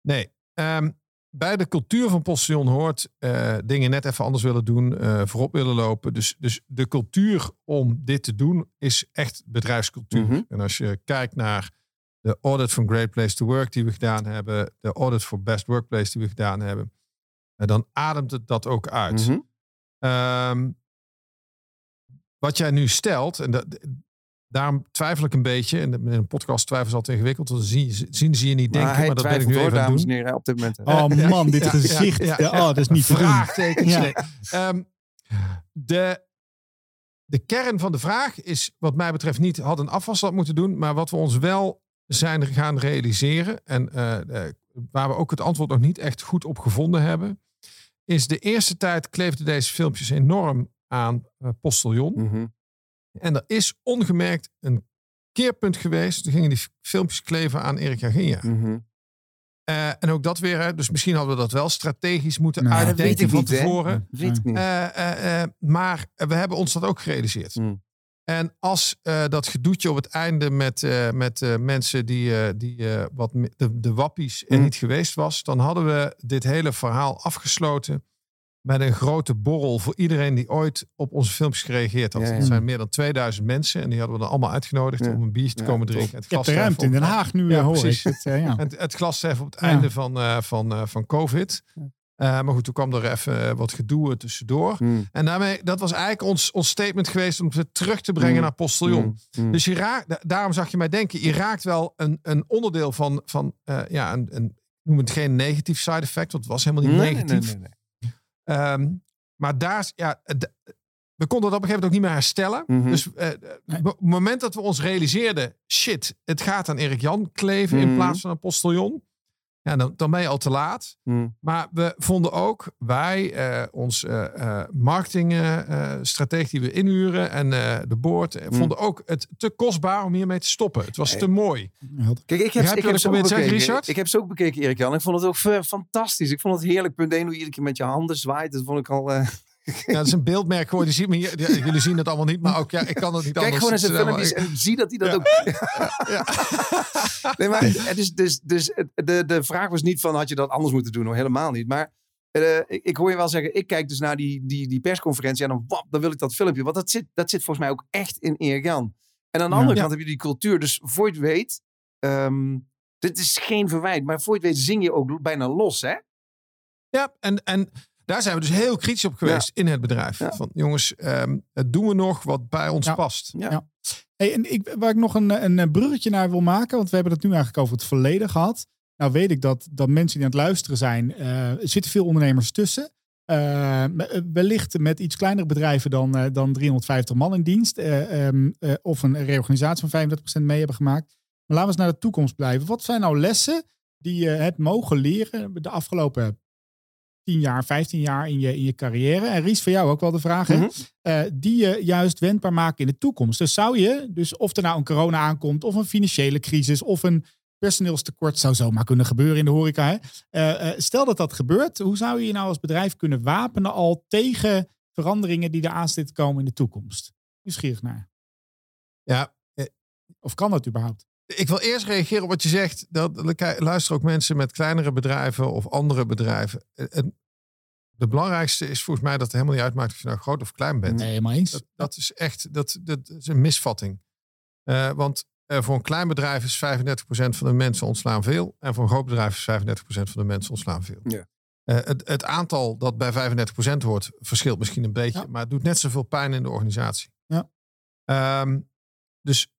Speaker 4: Nee. ehm, bij de cultuur van Postillon hoort eh, dingen net even anders willen doen, eh, voorop willen lopen. Dus, dus de cultuur om dit te doen is echt bedrijfscultuur.
Speaker 1: Mhm.
Speaker 4: En als je kijkt naar de audit van Great Place to Work die we gedaan hebben, de audit voor Best Workplace die we gedaan hebben, eh, dan ademt het dat ook uit.
Speaker 1: Mhm.
Speaker 4: Ehm, wat jij nu stelt, en dat, daarom twijfel ik een beetje. En in een podcast twijfel is altijd ingewikkeld. Want zien, zien zie je niet denken,
Speaker 1: maar
Speaker 4: dat ben ik nu
Speaker 1: hoor,
Speaker 4: even aan doen.
Speaker 1: en heren, op dit moment.
Speaker 2: Oh [laughs] man, dit
Speaker 4: Ja,
Speaker 2: gezicht.
Speaker 4: ja,
Speaker 2: Ja,
Speaker 4: ja, ja.
Speaker 2: Oh, dat is niet.
Speaker 4: Vraagtekens.
Speaker 2: Ja.
Speaker 4: nee. Ehm, de, de kern van de vraag is, wat mij betreft, niet had een afwasstad moeten doen. Maar wat we ons wel zijn gaan realiseren. En eh, eh, waar we ook het antwoord nog niet echt goed op gevonden hebben. Is de eerste tijd kleefden deze filmpjes enorm aan eh Postillon.
Speaker 1: Mhm.
Speaker 4: En er is ongemerkt een keerpunt geweest. Toen gingen die filmpjes kleven aan Erik Jaginja.
Speaker 1: Mhm.
Speaker 4: Eh, en ook dat weer, hè, dus misschien hadden we dat wel strategisch moeten
Speaker 2: Nou, dat
Speaker 4: uitdenken
Speaker 1: weet ik
Speaker 4: van
Speaker 1: niet, hè.
Speaker 4: tevoren.
Speaker 1: Weet ik niet.
Speaker 4: Eh, eh, eh, maar we hebben ons dat ook gerealiseerd.
Speaker 1: Hmm.
Speaker 4: En als eh, dat gedoetje op het einde met, eh, met eh, mensen die, eh, die eh, wat de, de wappies er
Speaker 1: Hmm.
Speaker 4: niet geweest was, dan hadden we dit hele verhaal afgesloten met een grote borrel voor iedereen die ooit op onze filmpjes gereageerd had.
Speaker 1: Ja, ja.
Speaker 4: Dat zijn meer dan 2000 mensen en die hadden we dan allemaal uitgenodigd
Speaker 1: Ja.
Speaker 4: om een biertje te
Speaker 1: Ja,
Speaker 4: komen drinken. Het
Speaker 2: de ruimte in Den Haag nu,
Speaker 4: Ja,
Speaker 2: eh, hoor
Speaker 4: precies.
Speaker 2: ik. Het, eh, ja.
Speaker 4: het, het glas even op het
Speaker 2: Ja.
Speaker 4: einde van, eh, van, eh, van COVID.
Speaker 1: Ja.
Speaker 4: Eh, maar goed, toen kwam er even wat gedoe tussendoor.
Speaker 1: Hmm.
Speaker 4: En daarmee, dat was eigenlijk ons, ons statement geweest om het terug te brengen
Speaker 1: Mm.
Speaker 4: naar Postillon.
Speaker 1: Hmm. Hmm.
Speaker 4: Dus je raakt, da- daarom zag je mij denken, je raakt wel een, een onderdeel van, van eh, ja, een, een, ik noem het geen negatief side effect, want het was helemaal niet negatief.
Speaker 1: nee, nee, nee.
Speaker 4: Ehm, maar daar, ja, we konden dat op een gegeven moment ook niet meer herstellen.
Speaker 1: Mhm.
Speaker 4: Dus eh,
Speaker 2: Nee.
Speaker 4: op het moment dat we ons realiseerden, shit, het gaat aan Erik Jan kleven
Speaker 1: Mhm.
Speaker 4: in plaats van een postillon. Ja, dan, dan ben je al te laat.
Speaker 1: Hmm.
Speaker 4: Maar we vonden ook, wij, eh, ons eh marketingstratege die we inhuren en eh, de board, eh,
Speaker 1: Mhm.
Speaker 4: vonden ook het te kostbaar om hiermee te stoppen. Het was te mooi.
Speaker 1: Kijk, ik heb, ik heb ze ook
Speaker 4: zeggen,
Speaker 1: bekeken.
Speaker 4: Richard?
Speaker 1: Ik heb ze ook bekeken, Erik Jan. Ik vond het ook eh, fantastisch. Ik vond het heerlijk. Punt 1, hoe je iedere keer met je handen zwaait. Dat vond ik al... eh,
Speaker 4: Ja, dat is een beeldmerk geworden. Je ziet me hier, ja, jullie zien het allemaal niet, maar ook ja, ik kan het niet
Speaker 1: Kijk
Speaker 4: anders.
Speaker 1: gewoon naar zijn
Speaker 4: stellen, maar
Speaker 1: filmpjes en zie dat hij dat
Speaker 4: Ja.
Speaker 1: ook... [laughs] nee, maar het is dus, dus de, de vraag was niet van had je dat anders moeten doen? Hoor. Helemaal niet. Maar eh, ik, ik hoor je wel zeggen, ik kijk dus naar die, die, die persconferentie en dan, wap, dan wil ik dat filmpje. Want dat zit, dat zit volgens mij ook echt in Erik Jan. En aan de
Speaker 2: Ja.
Speaker 1: andere
Speaker 4: Ja.
Speaker 1: kant heb je die cultuur. Dus voor je het weet, ehm, dit is geen verwijt, maar voor je het weet zing je ook bijna los, hè?
Speaker 4: Ja, en, en daar zijn we dus heel kritisch op geweest in het bedrijf.
Speaker 1: Ja.
Speaker 4: Van jongens, ehm, het doen we nog wat bij ons
Speaker 2: Ja.
Speaker 4: past.
Speaker 2: Hey, en ik, waar ik nog een, een bruggetje naar wil maken, want we hebben het nu eigenlijk over het verleden gehad. Nou weet ik dat, dat mensen die aan het luisteren zijn, eh, er zitten veel ondernemers tussen. Eh, wellicht met iets kleinere bedrijven dan, eh, dan 350 man in dienst. eh, ehm, eh, of een reorganisatie van 35% mee hebben gemaakt. Maar laten we eens naar de toekomst blijven. Wat zijn nou lessen die je hebt mogen leren de afgelopen 10 jaar, 15 jaar in je, in je carrière? En Ries, voor jou ook wel de vraag.
Speaker 1: Mhm.
Speaker 2: eh, die je juist wendbaar maken in de toekomst. Dus zou je, dus of er nou een corona aankomt, of een financiële crisis, of een personeelstekort, zou zomaar kunnen gebeuren in de horeca. Hè? Eh, eh, stel dat dat gebeurt, hoe zou je je nou als bedrijf kunnen wapenen al tegen veranderingen die er aan zitten te komen in de toekomst? Nieuwsgierig naar.
Speaker 4: Ja,
Speaker 2: Of kan dat überhaupt?
Speaker 4: Ik wil eerst reageren op wat je zegt. Dat luisteren ook mensen met kleinere bedrijven of andere bedrijven. De belangrijkste is volgens mij dat het helemaal niet uitmaakt of je nou groot of klein bent.
Speaker 2: Nee, helemaal eens.
Speaker 4: Dat, dat is echt dat, dat is een misvatting. Eh, want eh, voor een klein bedrijf is 35% van de mensen ontslaan veel. En voor een groot bedrijf is 35% van de mensen ontslaan veel.
Speaker 1: Ja.
Speaker 4: Eh, het, het aantal dat bij 35% hoort, verschilt misschien een beetje.
Speaker 2: Ja.
Speaker 4: Maar het doet net zoveel pijn in de organisatie.
Speaker 2: Ja.
Speaker 4: Ehm, dus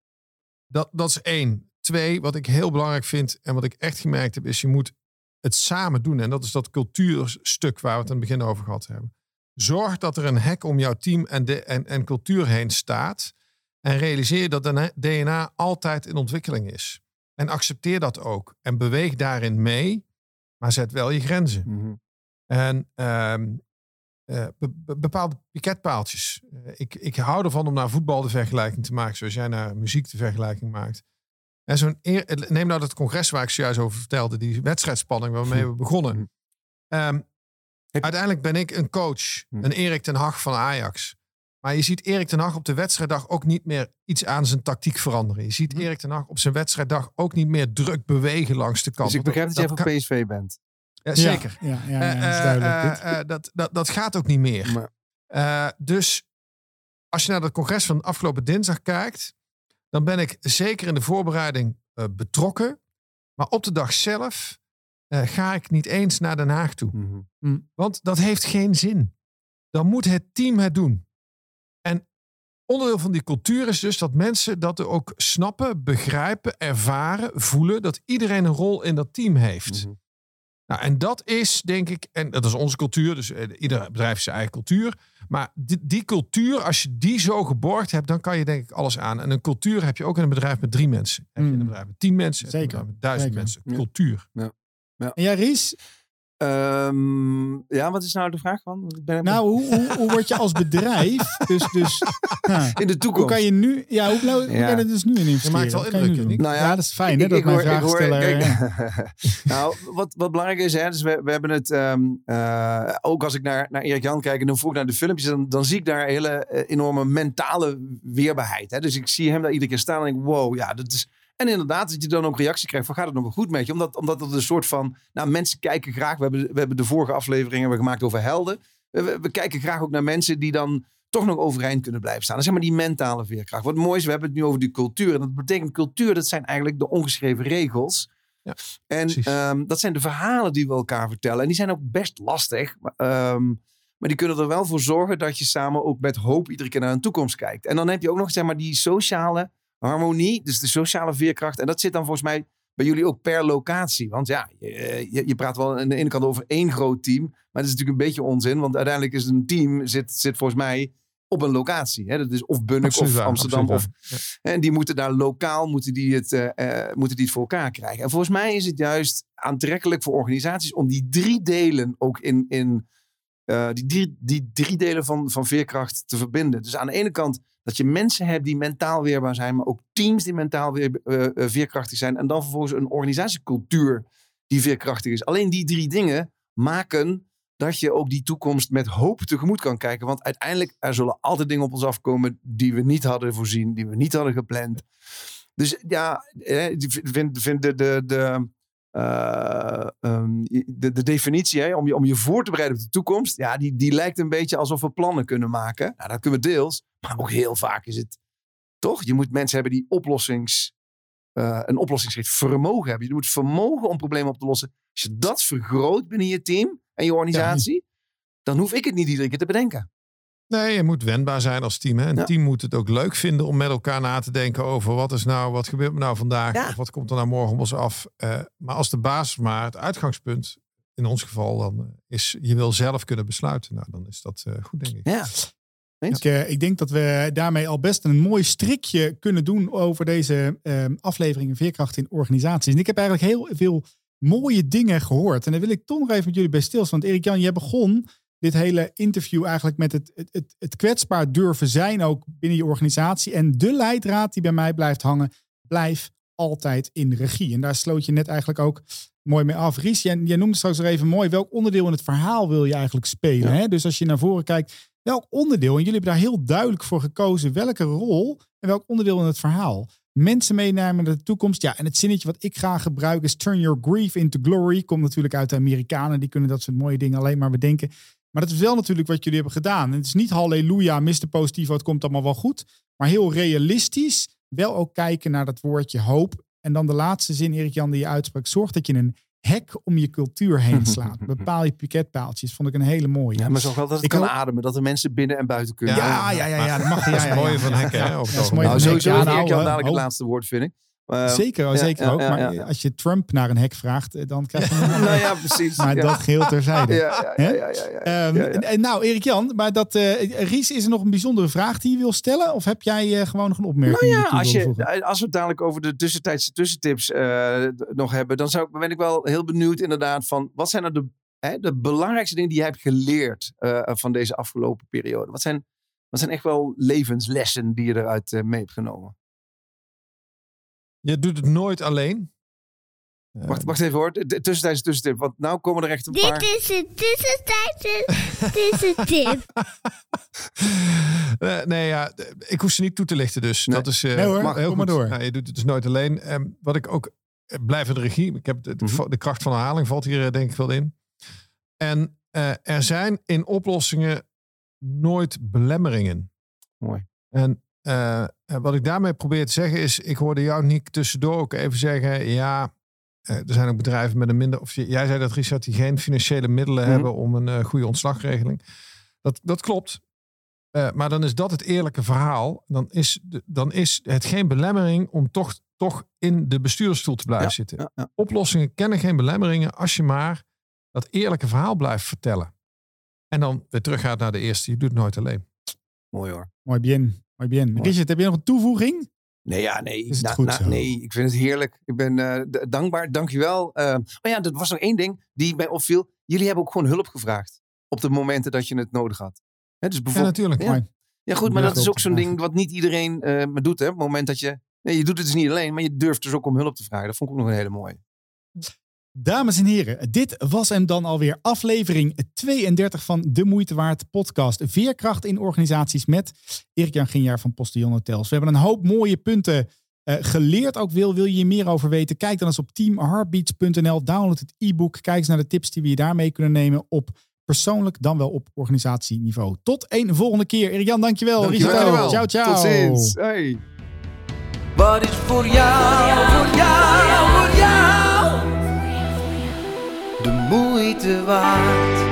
Speaker 4: dat, dat is één. Twee, wat ik heel belangrijk vind en wat ik echt gemerkt heb, is je moet het samen doen. En dat is dat cultuurstuk waar we het aan het begin over gehad hebben. Zorg dat er een hek om jouw team en, de, en, en cultuur heen staat. En realiseer dat de DNA altijd in ontwikkeling is. En accepteer dat ook. En beweeg daarin mee, maar zet wel je grenzen.
Speaker 1: Mhm.
Speaker 4: En ehm, eh, be- be- bepaalde piketpaaltjes. Eh, ik, ik hou ervan om naar voetbal de vergelijking te maken, zoals jij naar muziek de vergelijking maakt. En zo'n neem nou dat congres waar ik zojuist over vertelde, die wedstrijdspanning waarmee we begonnen. Ehm,
Speaker 1: Heb-
Speaker 4: uiteindelijk ben ik een coach,
Speaker 1: Hm.
Speaker 4: een Erik ten Hag van Ajax. Maar je ziet Erik ten Hag op de wedstrijddag ook niet meer iets aan zijn tactiek veranderen. Je ziet Erik ten Hag op zijn wedstrijddag ook niet meer druk bewegen langs de kant.
Speaker 1: Dus ik begrijp dat, jij
Speaker 4: kan-
Speaker 1: van PSV bent.
Speaker 4: Ja, zeker.
Speaker 2: Ja, ja, ja, dat is duidelijk. dit.
Speaker 4: dat, dat, dat gaat ook niet meer.
Speaker 1: Maar,
Speaker 4: Eh, dus als je naar het congres van afgelopen dinsdag kijkt, dan ben ik zeker in de voorbereiding eh, betrokken. Maar op de dag zelf eh, ga ik niet eens naar Den Haag toe.
Speaker 1: mhm.
Speaker 4: Want dat heeft geen zin. Dan moet het team het doen. En onderdeel van die cultuur is dus dat mensen dat er ook snappen, begrijpen, ervaren, voelen. Dat iedereen een rol in dat team heeft.
Speaker 1: Mhm.
Speaker 4: Nou, en dat is denk ik, en dat is onze cultuur, dus eh, ieder bedrijf heeft zijn eigen cultuur. Maar die, die cultuur, als je die zo geborgd hebt, dan kan je denk ik alles aan. En een cultuur heb je ook in een bedrijf met drie mensen. Heb je in een bedrijf met tien mensen, heb je in een
Speaker 2: Zeker,
Speaker 4: bedrijf met duizend
Speaker 2: zeker.
Speaker 4: mensen.
Speaker 1: Ja.
Speaker 4: Cultuur.
Speaker 2: En jij, Ries?
Speaker 1: Ehm, ja, wat is nou de vraag van? Ik ben
Speaker 2: Nou, hoe, hoe, hoe word je als bedrijf? [laughs] Dus, dus
Speaker 1: in de
Speaker 2: hoe
Speaker 1: toekomst.
Speaker 2: kan je nu, ja, hoe, hoe
Speaker 1: Ja.
Speaker 2: kan je dus nu in investeren?
Speaker 4: maakt wel
Speaker 2: je
Speaker 4: indruk.
Speaker 1: Nou ja,
Speaker 2: ja, dat is fijn, hè, dat mijn
Speaker 1: hoor-
Speaker 2: vraagsteller... [laughs]
Speaker 1: nou, wat, wat belangrijk is, hè, dus we, we hebben het, ehm, eh, ook als ik naar, naar Erik Jan kijk en dan vroeg naar de filmpjes, dan, dan zie ik daar hele eh, enorme mentale weerbaarheid. Hè? Dus ik zie hem daar iedere keer staan en denk, wow, ja, dat is... En inderdaad, dat je dan ook reactie krijgt van gaat het nog wel goed met je? Omdat, omdat het een soort van, nou mensen kijken graag, we hebben, we hebben de vorige aflevering hebben we gemaakt over helden. We, kijken graag ook naar mensen die dan toch nog overeind kunnen blijven staan. Dat is zeg maar die mentale veerkracht. Wat mooi is, we hebben het nu over die cultuur. En dat betekent cultuur, dat zijn eigenlijk de ongeschreven regels.
Speaker 4: Ja,
Speaker 1: en ehm, dat zijn de verhalen die we elkaar vertellen. En die zijn ook best lastig. Maar, ehm, maar die kunnen er wel voor zorgen dat je samen ook met hoop iedere keer naar een toekomst kijkt. En dan heb je ook nog zeg maar, die sociale harmonie, dus de sociale veerkracht. En dat zit dan volgens mij bij jullie ook per locatie. Want ja, je, je, je praat wel aan de ene kant over één groot team. Maar dat is natuurlijk een beetje onzin. Want uiteindelijk is een team, zit, zit volgens mij op een locatie. Hè? Dat is of Bunnik
Speaker 4: Absoluut
Speaker 1: of Amsterdam.
Speaker 4: absoluut
Speaker 1: Of, en die moeten daar lokaal moeten die het, eh, eh, moeten die het voor elkaar krijgen. En volgens mij is het juist aantrekkelijk voor organisaties om die drie delen ook in, in eh, die, drie, die drie delen van, van veerkracht te verbinden. Dus aan de ene kant dat je mensen hebt die mentaal weerbaar zijn, maar ook teams die mentaal weer, eh, eh, veerkrachtig zijn. En dan vervolgens een organisatiecultuur die veerkrachtig is. Alleen die drie dingen maken dat je ook die toekomst met hoop tegemoet kan kijken. Want uiteindelijk, er zullen altijd dingen op ons afkomen die we niet hadden voorzien, die we niet hadden gepland. Dus ja, ik vind, vind de, de, eh, ehm, de, de definitie hè, om, je, om je voor te bereiden op de toekomst, ja, die, die lijkt een beetje alsof we plannen kunnen maken. Nou, dat kunnen we deels, maar ook heel vaak is het toch? Je moet mensen hebben die oplossings, eh, een oplossingsgericht vermogen hebben. Je moet vermogen om problemen op te lossen. Als je dat vergroot binnen je team en je organisatie, dan hoef ik het niet iedere keer te bedenken.
Speaker 4: Nee, je moet wendbaar zijn als team. Hè? Een
Speaker 1: Ja.
Speaker 4: team moet het ook leuk vinden om met elkaar na te denken over wat is nou, wat gebeurt me nou vandaag?
Speaker 1: Ja.
Speaker 4: Of wat komt er nou morgen op ons af? Eh, maar als de basis maar het uitgangspunt, in ons geval, dan eh, is je wil zelf kunnen besluiten. Nou, dan is dat eh, goed, denk ik.
Speaker 1: Ja.
Speaker 2: Ik, eh, ik denk dat we daarmee al best een mooi strikje kunnen doen over deze ehm afleveringen Veerkracht in organisaties. En ik heb eigenlijk heel veel mooie dingen gehoord. En daar wil ik toch nog even met jullie bij stilstaan. Want Erik-Jan, jij begon dit hele interview eigenlijk met het, het, het, het kwetsbaar durven zijn ook binnen je organisatie. En de leidraad die bij mij blijft hangen, blijf altijd in regie. En daar sloot je net eigenlijk ook mooi mee af. Ries, jij, jij noemde straks nog even mooi, welk onderdeel in het verhaal wil je eigenlijk spelen? Hè? Dus als je naar voren kijkt, welk onderdeel, en jullie hebben daar heel duidelijk voor gekozen, welke rol en welk onderdeel in het verhaal. Mensen meenemen naar de toekomst. Ja, en het zinnetje wat ik graag gebruik is turn your grief into glory. Komt natuurlijk uit de Amerikanen. Die kunnen dat soort mooie dingen alleen maar bedenken. Maar dat is wel natuurlijk wat jullie hebben gedaan. En het is niet halleluja, Mr. Positivo, het komt allemaal wel goed. Maar heel realistisch. Wel ook kijken naar dat woordje hoop. En dan de laatste zin, Erik Jan, die je uitsprak. Zorg dat je een hek om je cultuur heen slaat. [laughs] Bepaal je piketpaaltjes. Vond ik een hele mooie.
Speaker 1: Ja, maar zorg wel dat het
Speaker 2: Ik
Speaker 1: kan
Speaker 2: hoop-
Speaker 1: ademen. Dat de mensen binnen en buiten kunnen.
Speaker 2: ja, ja, ja, ja, dat mag. Ja,
Speaker 4: Dat is
Speaker 2: ja,
Speaker 4: het
Speaker 2: ja.
Speaker 4: mooie van hekken. hè,
Speaker 2: dat is mooi
Speaker 1: Nou,
Speaker 2: van
Speaker 1: sowieso
Speaker 2: hekken.
Speaker 1: heeft
Speaker 2: Ja,
Speaker 1: Erik Jan
Speaker 2: nou,
Speaker 1: dadelijk het laatste woord, vind ik. Maar,
Speaker 2: Zeker,
Speaker 1: ja,
Speaker 2: zeker
Speaker 1: ja,
Speaker 2: ook.
Speaker 1: ja,
Speaker 2: Maar als je Trump naar een hek vraagt, eh, dan krijg je [laughs] een
Speaker 1: nou ja, precies.
Speaker 2: Maar dat geheel terzijde.
Speaker 1: Ja,
Speaker 2: nou, Erik-Jan, maar dat, eh, Ries, is er nog een bijzondere vraag die je wil stellen? Of heb jij eh, gewoon nog een opmerking
Speaker 1: Nou ja, als, je, als we het dadelijk over de tussentijdse tussentips eh, nog hebben, dan zou, ben ik wel heel benieuwd inderdaad van wat zijn nou de, hè, de belangrijkste dingen die je hebt geleerd eh, van deze afgelopen periode? Wat zijn, wat zijn echt wel levenslessen die je eruit eh, mee hebt genomen?
Speaker 4: Je doet het nooit alleen. Eh,
Speaker 1: Wacht, wacht even hoor, tussentijdse tussentip, want nou komen er echt een
Speaker 5: Dit
Speaker 1: paar...
Speaker 5: is een tussentijdse tussentip. [laughs]
Speaker 4: Eh, nee, ja, ik hoef ze niet toe te lichten dus.
Speaker 1: Nee.
Speaker 4: Dat is eh,
Speaker 2: Nee hoor,
Speaker 4: mag heel
Speaker 2: kom maar door.
Speaker 4: Nou, je doet het dus nooit alleen. Ehm, wat ik ook eh, blijf in de regie. Ik heb de, de,
Speaker 1: Mhm.
Speaker 4: de kracht van herhaling valt hier denk ik wel in. En eh, er zijn in oplossingen nooit belemmeringen.
Speaker 1: Mooi.
Speaker 4: En eh, eh, wat ik daarmee probeer te zeggen is, ik hoorde jou Niek tussendoor ook even zeggen, ja, eh, er zijn ook bedrijven met een minder, of jij zei dat Richard, die geen financiële middelen
Speaker 1: Mhm.
Speaker 4: hebben om een eh, goede ontslagregeling. Dat, dat klopt. Eh, maar dan is dat het eerlijke verhaal. Dan is, de- dan is het geen belemmering om toch, toch in de bestuursstoel te blijven
Speaker 1: Ja,
Speaker 4: zitten.
Speaker 1: Ja, ja.
Speaker 4: Oplossingen kennen geen belemmeringen als je maar dat eerlijke verhaal blijft vertellen. En dan weer teruggaat naar de eerste. Je doet het nooit alleen.
Speaker 1: Mooi hoor.
Speaker 2: Mooi bien, mooi bien.
Speaker 1: Mooi.
Speaker 2: Richard, heb je nog een toevoeging?
Speaker 1: Nee, ja, nee.
Speaker 2: Is het goed zo?
Speaker 1: Nee, ik vind het heerlijk. Ik ben eh, d- dankbaar. Dankjewel. Uh, maar ja, er was nog één ding die mij opviel. Jullie hebben ook gewoon hulp gevraagd. Op de momenten dat je het nodig had. Hè, dus
Speaker 4: Ja,
Speaker 1: bijvoorbeeld,
Speaker 4: natuurlijk.
Speaker 1: Ja.
Speaker 2: Mooi.
Speaker 1: ja, goed, maar
Speaker 2: Ja,
Speaker 1: dat is ook zo'n ding wat niet iedereen eh maar doet. Hè? Op het moment dat je... Nee, je doet het dus niet alleen, maar je durft dus ook om hulp te vragen. Dat vond ik ook nog een hele mooie.
Speaker 2: Dames en heren, dit was hem dan alweer aflevering 32 van De Moeite Waard podcast. Veerkracht in organisaties met Erik-Jan Ginjaar van Postillon Hotels. We hebben een hoop mooie punten eh, geleerd. Ook wil, wil je hier meer over weten? Kijk dan eens op teamheartbeats.nl. Download het e-book. Kijk eens naar de tips die we je daarmee kunnen nemen op persoonlijk dan wel op organisatieniveau. Tot een volgende keer. Erik-Jan, dankjewel.
Speaker 1: Dankjewel.
Speaker 4: Dankjewel.
Speaker 2: Ciao, ciao.
Speaker 1: Tot ziens. Hey.
Speaker 3: Wat is voor jou, voor jou, voor jou moeite waard.